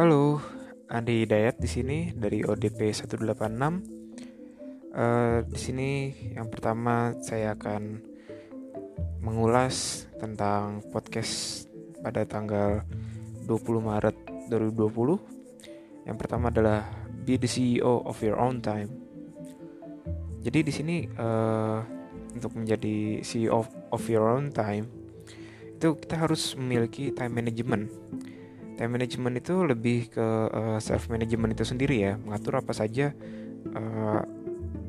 Halo, Andi Dayat di sini dari ODP 186. Uh, di sini yang pertama saya akan mengulas tentang podcast pada tanggal 20 Maret 2020. Yang pertama adalah be the CEO of your own time. Jadi di sini uh, untuk menjadi CEO of, of your own time itu kita harus memiliki time management time management itu lebih ke uh, eh, self management itu sendiri ya. Mengatur apa saja uh,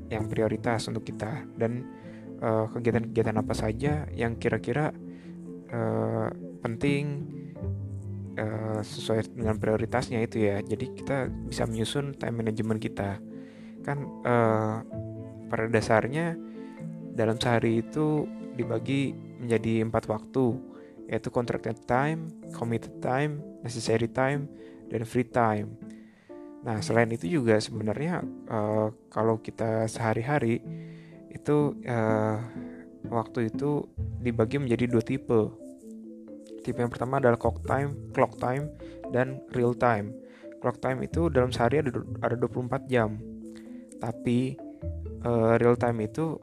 yang prioritas untuk kita. Dan eh, kegiatan-kegiatan apa saja yang kira-kira uh, penting uh, sesuai dengan prioritasnya itu ya. Jadi kita bisa menyusun time management kita. Kan uh, pada dasarnya dalam sehari itu dibagi menjadi empat waktu yaitu contracted time, committed time, necessary time, dan free time. Nah, selain itu juga sebenarnya uh, kalau kita sehari-hari itu uh, waktu itu dibagi menjadi dua tipe. Tipe yang pertama adalah clock time, clock time, dan real time. Clock time itu dalam sehari ada ada 24 jam. Tapi uh, real time itu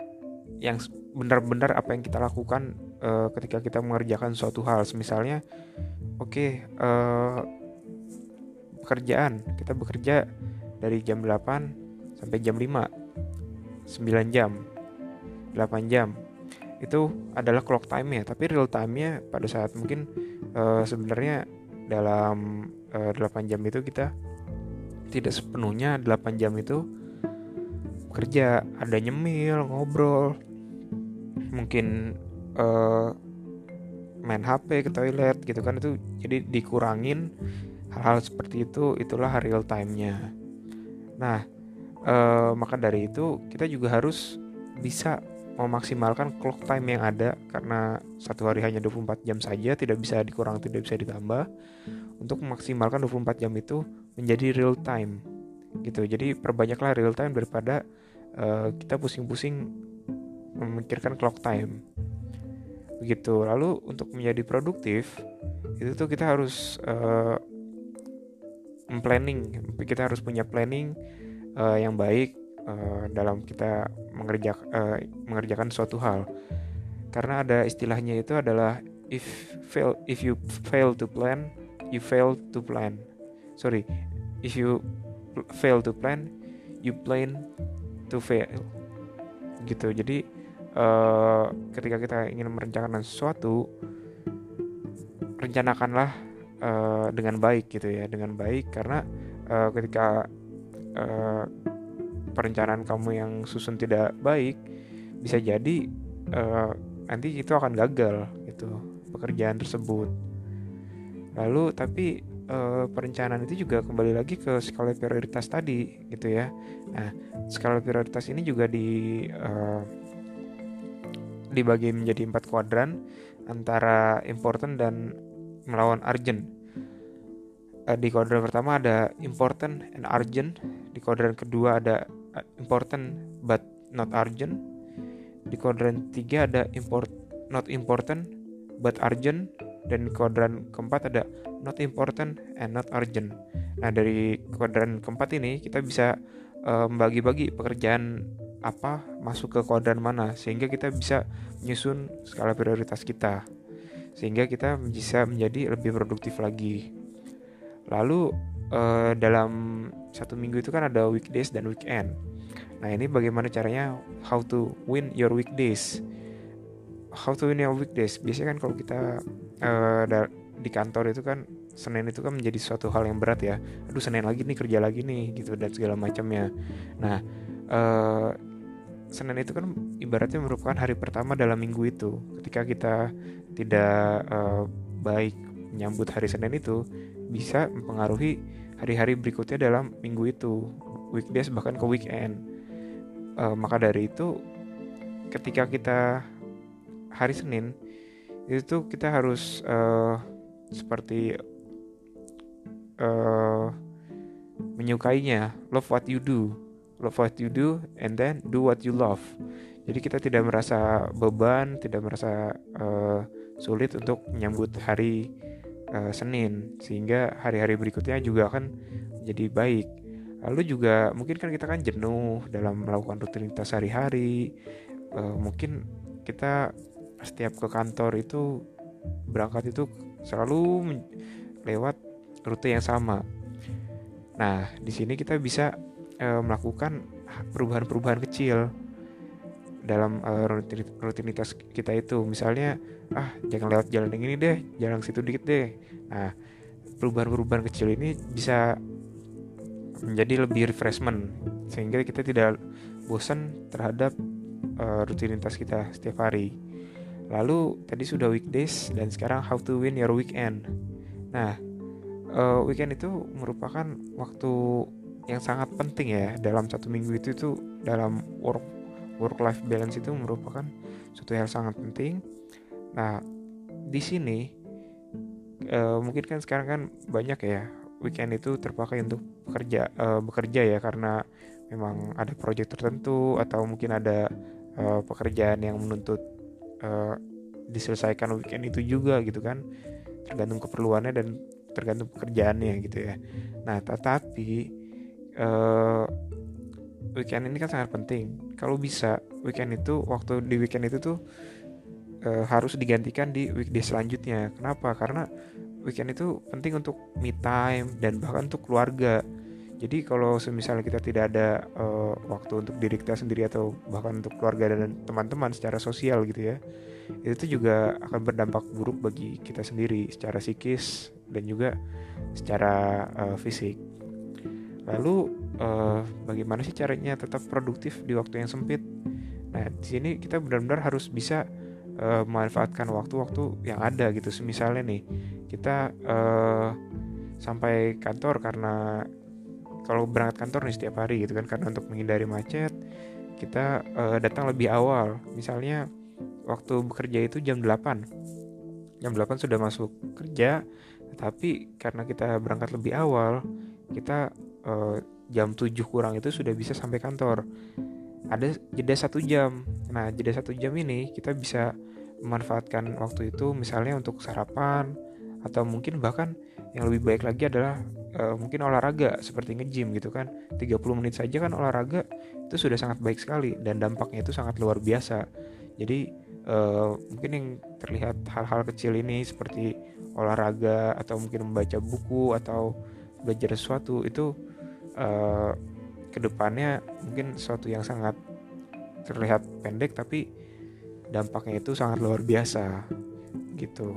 yang benar-benar apa yang kita lakukan uh, ketika kita mengerjakan suatu hal. Misalnya oke okay, uh, eh, pekerjaan. Kita bekerja dari jam 8 sampai jam 5 9 jam. 8 jam. Itu adalah clock time ya tapi real time nya pada saat mungkin uh, sebenarnya dalam uh, 8 jam itu kita tidak sepenuhnya 8 jam itu kerja ada nyemil ngobrol. Mungkin uh, main HP ke toilet gitu kan itu jadi dikurangin hal-hal seperti itu itulah real time-nya. Nah, uh, maka dari itu kita juga harus bisa memaksimalkan clock time yang ada karena satu hari hanya 24 jam saja tidak bisa dikurang tidak bisa ditambah untuk memaksimalkan 24 jam itu menjadi real time gitu jadi perbanyaklah real time daripada uh, kita pusing-pusing memikirkan clock time begitu. Lalu untuk menjadi produktif itu tuh kita harus uh, planning kita harus punya planning uh, yang baik uh, dalam kita mengerjakan uh, mengerjakan suatu hal. Karena ada istilahnya itu adalah if fail if you fail to plan you fail to plan. Sorry if you fail to plan you plan to fail. Gitu. Jadi uh, ketika kita ingin merencanakan sesuatu rencanakanlah uh, dengan baik gitu ya dengan baik. Karena uh, ketika uh, perencanaan kamu yang susun tidak baik bisa jadi uh, nanti itu akan gagal gitu pekerjaan tersebut. Lalu tapi uh, perencanaan itu juga kembali lagi ke skala prioritas tadi gitu ya. Nah skala prioritas ini juga di uh, dibagi menjadi empat kuadran antara important dan melawan urgent. Eh, di kuadran pertama ada important and urgent, di kuadran kedua ada eh, important but not urgent, di kuadran tiga ada import not important but urgent, dan di kuadran keempat ada not important and not urgent. Nah dari kuadran keempat ini kita bisa uh, membagi-bagi pekerjaan apa masuk ke kuadran mana sehingga kita bisa menyusun skala prioritas kita. Sehingga kita bisa menjadi lebih produktif lagi. Lalu eh, dalam satu minggu itu kan ada weekdays dan weekend. Nah ini bagaimana caranya how to win your weekdays? How to win your weekdays? Biasanya kan kalau kita eh, di kantor itu kan Senin itu kan menjadi suatu hal yang berat ya. Aduh Senin lagi nih kerja lagi nih gitu dan segala macamnya. Nah uh, Senin itu kan ibaratnya merupakan hari pertama dalam minggu itu. Ketika kita tidak uh, baik menyambut hari Senin itu, bisa mempengaruhi hari-hari berikutnya dalam minggu itu, weekdays bahkan ke weekend. Uh, maka dari itu, ketika kita hari Senin itu kita harus uh, seperti uh, menyukainya, love what you do love what you do and then do what you love. Jadi kita tidak merasa beban tidak merasa uh, sulit untuk menyambut hari uh, Senin. Sehingga hari-hari berikutnya juga akan menjadi baik. Lalu juga mungkin kan kita kan jenuh dalam melakukan rutinitas sehari-hari. Uh, mungkin kita setiap ke kantor itu berangkat itu selalu lewat rute yang sama. Nah di sini kita bisa uh, melakukan perubahan-perubahan kecil dalam uh, rutinitas kita itu. Misalnya ah jangan lewat jalan yang ini deh jalan situ dikit deh. Nah perubahan-perubahan kecil ini bisa menjadi lebih refreshment sehingga kita tidak bosan terhadap uh, rutinitas kita setiap hari. Lalu tadi sudah weekdays dan sekarang how to win your weekend. Nah uh, weekend itu merupakan waktu yang sangat penting ya dalam satu minggu itu tuh dalam work work life balance itu merupakan suatu hal sangat penting. Nah, di sini uh, mungkin kan sekarang kan banyak ya weekend itu terpakai untuk bekerja uh, bekerja ya karena memang ada proyek tertentu atau mungkin ada uh, pekerjaan yang menuntut uh, diselesaikan weekend itu juga gitu kan tergantung keperluannya dan tergantung pekerjaannya gitu ya. Nah, tetapi uh, weekend ini kan sangat penting. Kalau bisa weekend itu waktu di weekend itu tuh e, harus digantikan di weekday selanjutnya. Kenapa? Karena weekend itu penting untuk me time dan bahkan untuk keluarga. Jadi kalau misalnya kita tidak ada e, waktu untuk diri kita sendiri atau bahkan untuk keluarga dan teman-teman secara sosial gitu ya, itu juga akan berdampak buruk bagi kita sendiri secara psikis dan juga secara e, fisik. Lalu uh, bagaimana sih caranya tetap produktif di waktu yang sempit. Nah, di sini kita benar-benar harus bisa uh, memanfaatkan waktu-waktu yang ada gitu. Misalnya nih, kita uh, sampai kantor karena kalau berangkat kantor nih setiap hari gitu kan karena untuk menghindari macet, kita uh, datang lebih awal. Misalnya waktu bekerja itu jam 8. Jam 8 sudah masuk kerja, tapi karena kita berangkat lebih awal, kita uh, jam 7 kurang itu sudah bisa sampai kantor. Ada jeda satu jam. Nah jeda satu jam ini kita bisa memanfaatkan waktu itu misalnya untuk sarapan atau mungkin bahkan yang lebih baik lagi adalah uh, mungkin olahraga seperti nge-gym gitu kan. 30 menit saja kan olahraga itu sudah sangat baik sekali dan dampaknya itu sangat luar biasa. Jadi uh, mungkin yang terlihat hal-hal kecil ini seperti olahraga atau mungkin membaca buku atau belajar sesuatu itu uh, ke depannya mungkin sesuatu yang sangat terlihat pendek tapi dampaknya itu sangat luar biasa gitu.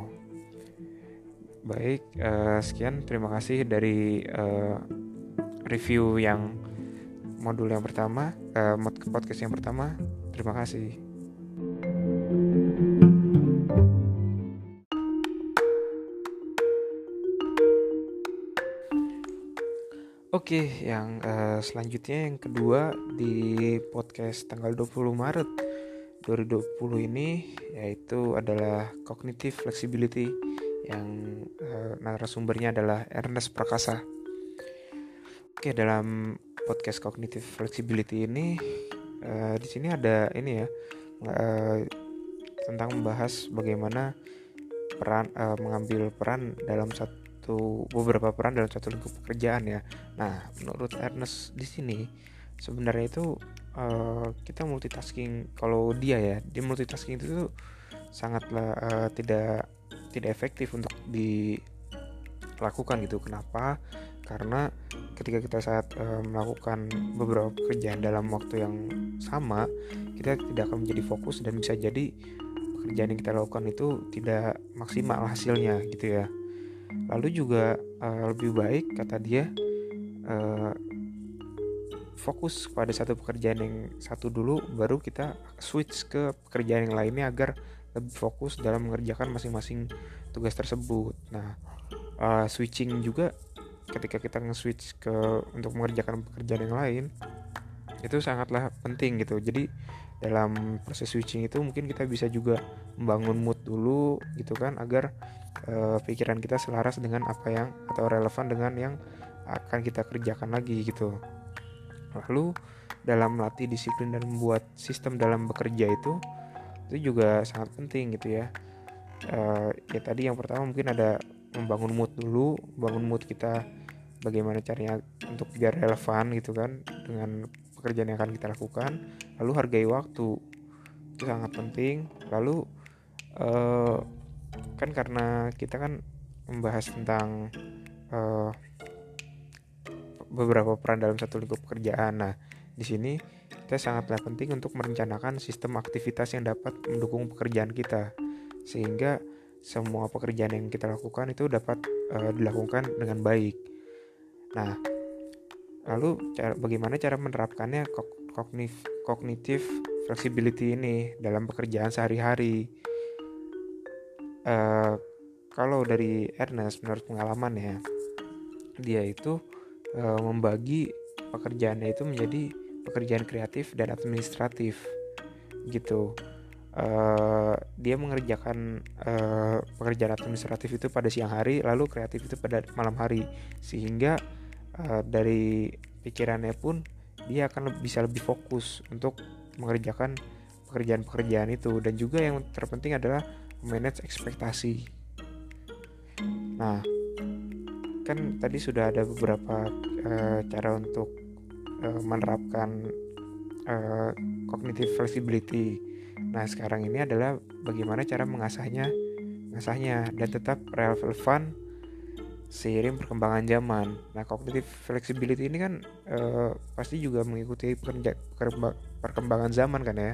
Baik uh, sekian. Terima kasih dari uh, review yang modul yang pertama uh, podcast yang pertama. Terima kasih Oke, yang uh, selanjutnya yang kedua di podcast tanggal 20 Maret 2020 ini yaitu adalah cognitive flexibility yang uh, narasumbernya adalah Ernest Prakasa. Oke, dalam podcast cognitive flexibility ini uh, di sini ada ini ya uh, tentang membahas bagaimana peran uh, mengambil peran dalam satu satu beberapa peran dalam satu lingkup pekerjaan ya. Nah, menurut Ernest di sini sebenarnya itu uh, kita multitasking kalau dia ya, dia multitasking itu tuh sangatlah uh, tidak tidak efektif untuk dilakukan gitu. Kenapa? Karena ketika kita saat uh, melakukan beberapa pekerjaan dalam waktu yang sama, kita tidak akan menjadi fokus dan bisa jadi pekerjaan yang kita lakukan itu tidak maksimal hasilnya gitu ya lalu juga uh, lebih baik kata dia uh, fokus pada satu pekerjaan yang satu dulu baru kita switch ke pekerjaan yang lainnya agar lebih fokus dalam mengerjakan masing-masing tugas tersebut. Nah uh, switching juga ketika kita nge-switch ke untuk mengerjakan pekerjaan yang lain itu sangatlah penting gitu. Jadi dalam proses switching itu mungkin kita bisa juga membangun mood dulu gitu kan agar uh, pikiran kita selaras dengan apa yang atau relevan dengan yang akan kita kerjakan lagi gitu. Lalu dalam melatih disiplin dan membuat sistem dalam bekerja itu itu juga sangat penting gitu ya. Uh, ya tadi yang pertama mungkin ada membangun mood dulu bangun mood kita bagaimana caranya untuk biar relevan gitu kan dengan pekerjaan yang akan kita lakukan lalu hargai waktu. Itu sangat penting. Lalu uh, kan karena kita kan membahas tentang uh, beberapa peran dalam satu lingkup pekerjaan. Nah di sini kita sangatlah penting untuk merencanakan sistem aktivitas yang dapat mendukung pekerjaan kita. Sehingga semua pekerjaan yang kita lakukan itu dapat uh, dilakukan dengan baik. Nah Lalu cara, bagaimana cara menerapkannya kognitif, kognitif flexibility ini dalam pekerjaan sehari-hari? Uh, kalau dari Ernest menurut pengalaman ya, dia itu uh, membagi pekerjaannya itu menjadi pekerjaan kreatif dan administratif gitu. Uh, dia mengerjakan uh, pekerjaan administratif itu pada siang hari, lalu kreatif itu pada malam hari, sehingga uh, dari pikirannya pun dia akan bisa lebih fokus untuk mengerjakan pekerjaan-pekerjaan itu dan juga yang terpenting adalah manage ekspektasi. Nah, kan tadi sudah ada beberapa uh, cara untuk uh, menerapkan uh, cognitive flexibility. Nah, sekarang ini adalah bagaimana cara mengasahnya, mengasahnya dan tetap relevan seiring perkembangan zaman. Nah, cognitive flexibility ini kan uh, pasti juga mengikuti perkembangan zaman kan ya.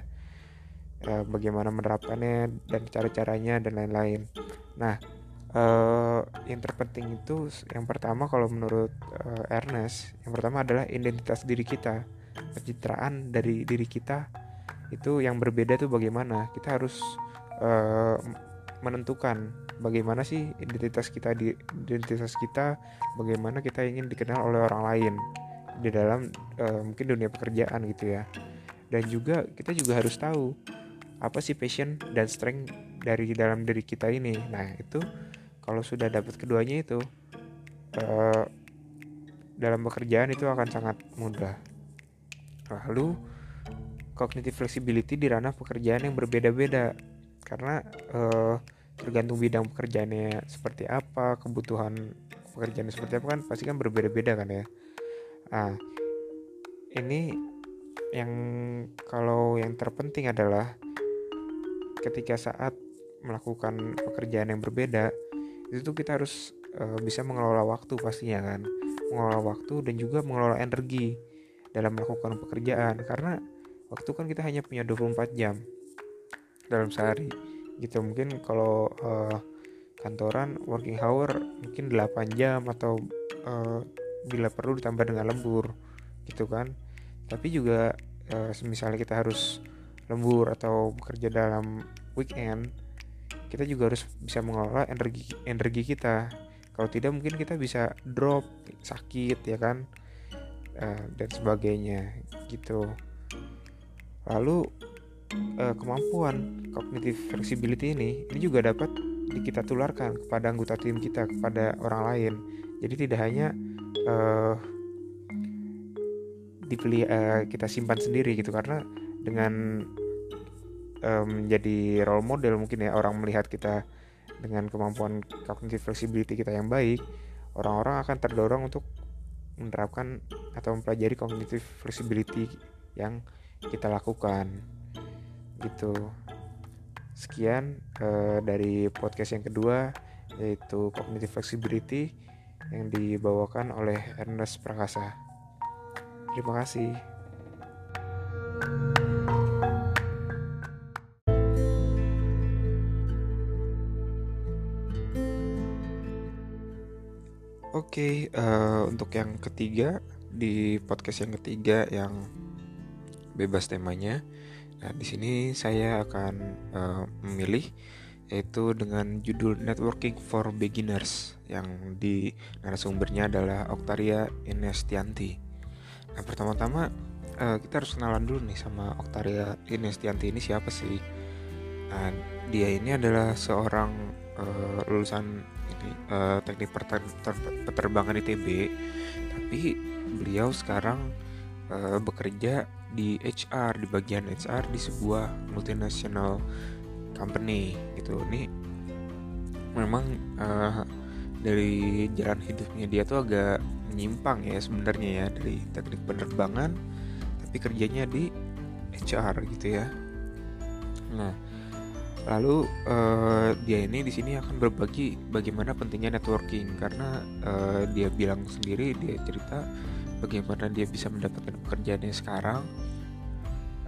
Uh, bagaimana menerapkannya dan cara-caranya dan lain-lain. Nah, uh, yang terpenting itu yang pertama kalau menurut uh, Ernest, yang pertama adalah identitas diri kita, pencitraan dari diri kita itu yang berbeda tuh bagaimana. Kita harus uh, menentukan bagaimana sih identitas kita di identitas kita bagaimana kita ingin dikenal oleh orang lain di dalam uh, mungkin dunia pekerjaan gitu ya. Dan juga kita juga harus tahu apa sih passion dan strength dari dalam diri kita ini. Nah itu kalau sudah dapat keduanya itu uh, dalam pekerjaan itu akan sangat mudah. Lalu cognitive flexibility di ranah pekerjaan yang berbeda-beda karena uh, tergantung bidang pekerjaannya seperti apa kebutuhan pekerjaan seperti apa kan pasti kan berbeda-beda kan ya. Ah ini yang kalau yang terpenting adalah ketika saat melakukan pekerjaan yang berbeda itu kita harus uh, bisa mengelola waktu pastinya kan. Mengelola waktu dan juga mengelola energi dalam melakukan pekerjaan. Karena waktu kan kita hanya punya 24 jam dalam sehari. Gitu mungkin kalau uh, kantoran working hour mungkin 8 jam atau uh, bila perlu ditambah dengan lembur gitu kan. Tapi juga uh, misalnya kita harus lembur atau bekerja dalam weekend kita juga harus bisa mengelola energi energi kita. Kalau tidak mungkin kita bisa drop sakit ya kan uh, dan sebagainya gitu. Lalu uh, kemampuan cognitive flexibility ini ini juga dapat kita tularkan kepada anggota tim kita kepada orang lain. Jadi tidak hanya uh, dipilih uh, kita simpan sendiri gitu karena dengan menjadi um, role model mungkin ya orang melihat kita dengan kemampuan cognitive flexibility kita yang baik orang-orang akan terdorong untuk menerapkan atau mempelajari cognitive flexibility yang kita lakukan gitu. Sekian uh, dari podcast yang kedua yaitu cognitive flexibility yang dibawakan oleh Ernest Prakasa. Terima kasih. Oke, okay, uh, eh, untuk yang ketiga di podcast yang ketiga yang bebas temanya, Nah, di sini saya akan uh, memilih yaitu dengan judul Networking for Beginners yang di narasumbernya adalah Oktaria Inestianti. Nah, pertama-tama uh, kita harus kenalan dulu nih sama Oktaria Inestianti ini siapa sih? Nah, dia ini adalah seorang uh, lulusan ini uh, teknik peterbangan ITB, tapi beliau sekarang uh, bekerja di HR di bagian HR di sebuah multinational company gitu. Ini memang uh, dari jalan hidupnya dia tuh agak menyimpang ya sebenarnya ya dari teknik penerbangan tapi kerjanya di HR gitu ya. Nah lalu uh, dia ini di sini akan berbagi bagaimana pentingnya networking karena uh, dia bilang sendiri dia cerita bagaimana dia bisa mendapatkan pekerjaannya sekarang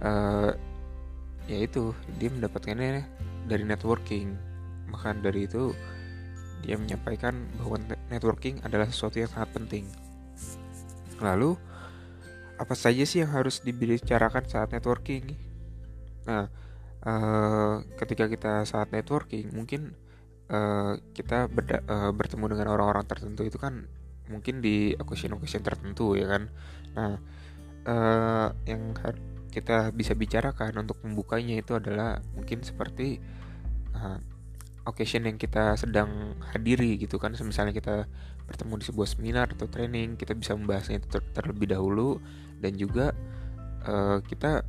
uh, yaitu dia mendapatkannya dari networking. Maka dari itu dia menyampaikan bahwa networking adalah sesuatu yang sangat penting. Lalu apa saja sih yang harus dibicarakan saat networking? Nah uh, ketika kita saat networking mungkin uh, kita uh, bertemu dengan orang-orang tertentu itu kan mungkin di occasion-occasion tertentu ya kan? Nah uh, yang kita bisa bicarakan untuk membukanya itu adalah mungkin seperti uh, occasion yang kita sedang hadiri gitu kan. Misalnya kita bertemu di sebuah seminar atau training kita bisa membahasnya ter terlebih dahulu. Dan juga uh, kita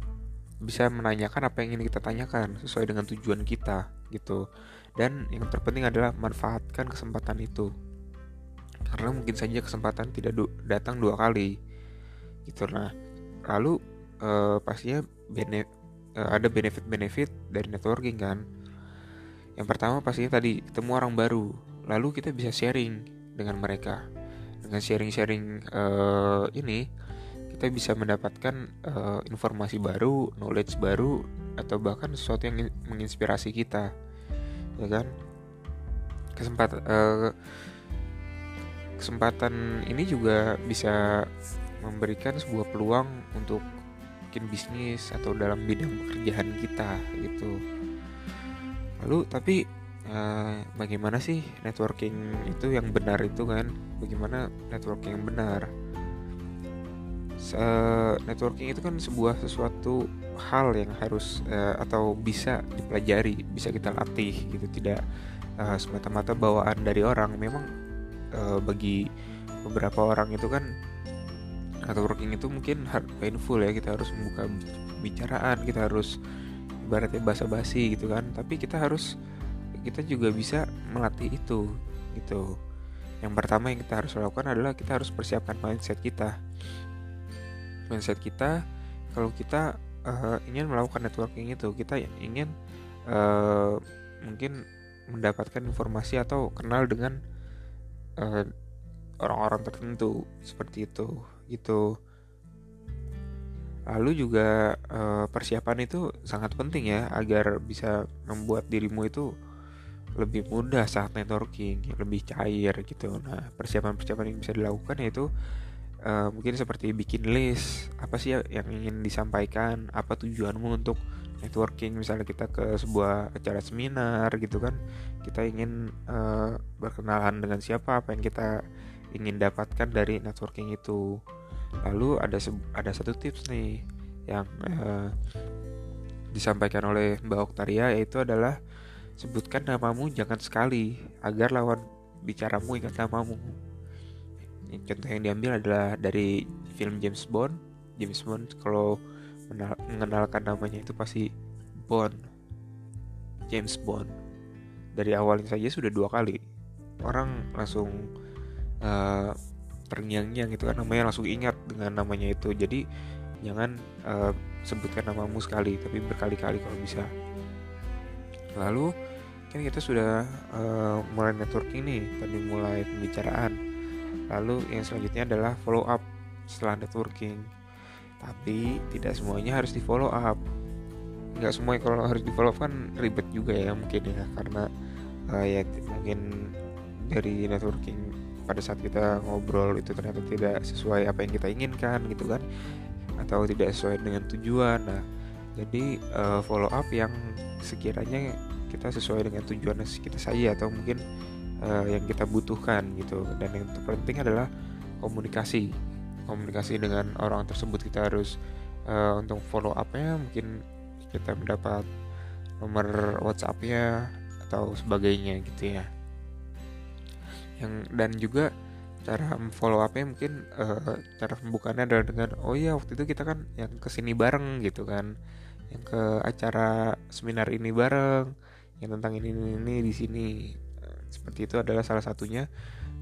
bisa menanyakan apa yang ingin kita tanyakan sesuai dengan tujuan kita gitu. Dan yang terpenting adalah manfaatkan kesempatan itu karena mungkin saja kesempatan tidak du datang dua kali. Gitu. Nah lalu uh, pastinya bene uh, ada benefit-benefit dari networking kan. Yang pertama pastinya tadi ketemu orang baru. Lalu kita bisa sharing dengan mereka. Dengan sharing-sharing uh, ini kita bisa mendapatkan uh, informasi baru knowledge baru atau bahkan sesuatu yang menginspirasi kita. Ya kan? Kesempatan uh, kesempatan ini juga bisa memberikan sebuah peluang untuk bikin bisnis atau dalam bidang pekerjaan kita gitu. Lalu tapi uh, bagaimana sih networking itu yang benar itu kan? Bagaimana networking yang benar? Uh, networking itu kan sebuah sesuatu hal yang harus uh, atau bisa dipelajari bisa kita latih gitu. Tidak uh, semata-mata bawaan dari orang. Memang uh, bagi beberapa orang itu kan networking itu mungkin hard painful ya kita harus membuka bicaraan kita harus ibaratnya basa-basi gitu kan. Tapi kita harus kita juga bisa melatih itu gitu. Yang pertama yang kita harus lakukan adalah kita harus persiapkan mindset kita. Mindset kita kalau kita uh, ingin melakukan networking itu kita ingin uh, mungkin mendapatkan informasi atau kenal dengan eh, orang-orang tertentu seperti itu gitu. Lalu juga uh, persiapan itu sangat penting ya agar bisa membuat dirimu itu lebih mudah saat networking lebih cair gitu. Nah persiapan-persiapan yang bisa dilakukan yaitu uh, mungkin seperti bikin list apa sih yang ingin disampaikan apa tujuanmu untuk networking misalnya kita ke sebuah acara seminar gitu kan kita ingin uh, berkenalan dengan siapa apa yang kita ingin dapatkan dari networking itu. Lalu ada ada satu tips nih yang uh, disampaikan oleh Mbak Oktaria yaitu adalah sebutkan namamu jangan sekali agar lawan bicaramu ingat namamu. Contoh yang diambil adalah dari film James Bond. James Bond kalau mengenalkan namanya itu pasti Bond. James Bond. Dari awalnya saja sudah dua kali. Orang langsung uh, terngiang-ngiang gitu kan namanya langsung ingat dengan namanya itu. Jadi jangan uh, sebutkan namamu sekali tapi berkali-kali kalau bisa. Lalu kan kita sudah uh, mulai networking nih tadi mulai pembicaraan. Lalu yang selanjutnya adalah follow up setelah networking tapi tidak semuanya harus di follow up. Nggak semua kalau harus di follow up kan ribet juga ya mungkin ya karena uh, ya mungkin dari networking pada saat kita ngobrol itu ternyata tidak sesuai apa yang kita inginkan gitu kan atau tidak sesuai dengan tujuan. Nah jadi uh, follow up yang sekiranya kita sesuai dengan tujuan kita saja atau mungkin uh, yang kita butuhkan gitu. Dan yang terpenting adalah komunikasi komunikasi dengan orang tersebut kita harus uh, untuk follow upnya mungkin kita mendapat nomor WhatsAppnya atau sebagainya gitu ya. Yang dan juga cara follow upnya mungkin uh, cara pembukaannya adalah dengan oh iya waktu itu kita kan yang ke sini bareng gitu kan. Yang ke acara seminar ini bareng yang tentang ini ini, ini di sini. Seperti itu adalah salah satunya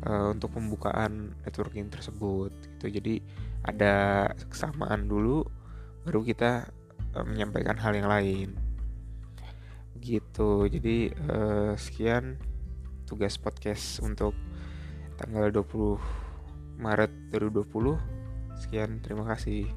uh, untuk pembukaan networking tersebut gitu. Jadi ada kesamaan dulu baru kita uh, menyampaikan hal yang lain. Gitu. Jadi uh, sekian tugas podcast untuk tanggal 20 Maret 2020 sekian terima kasih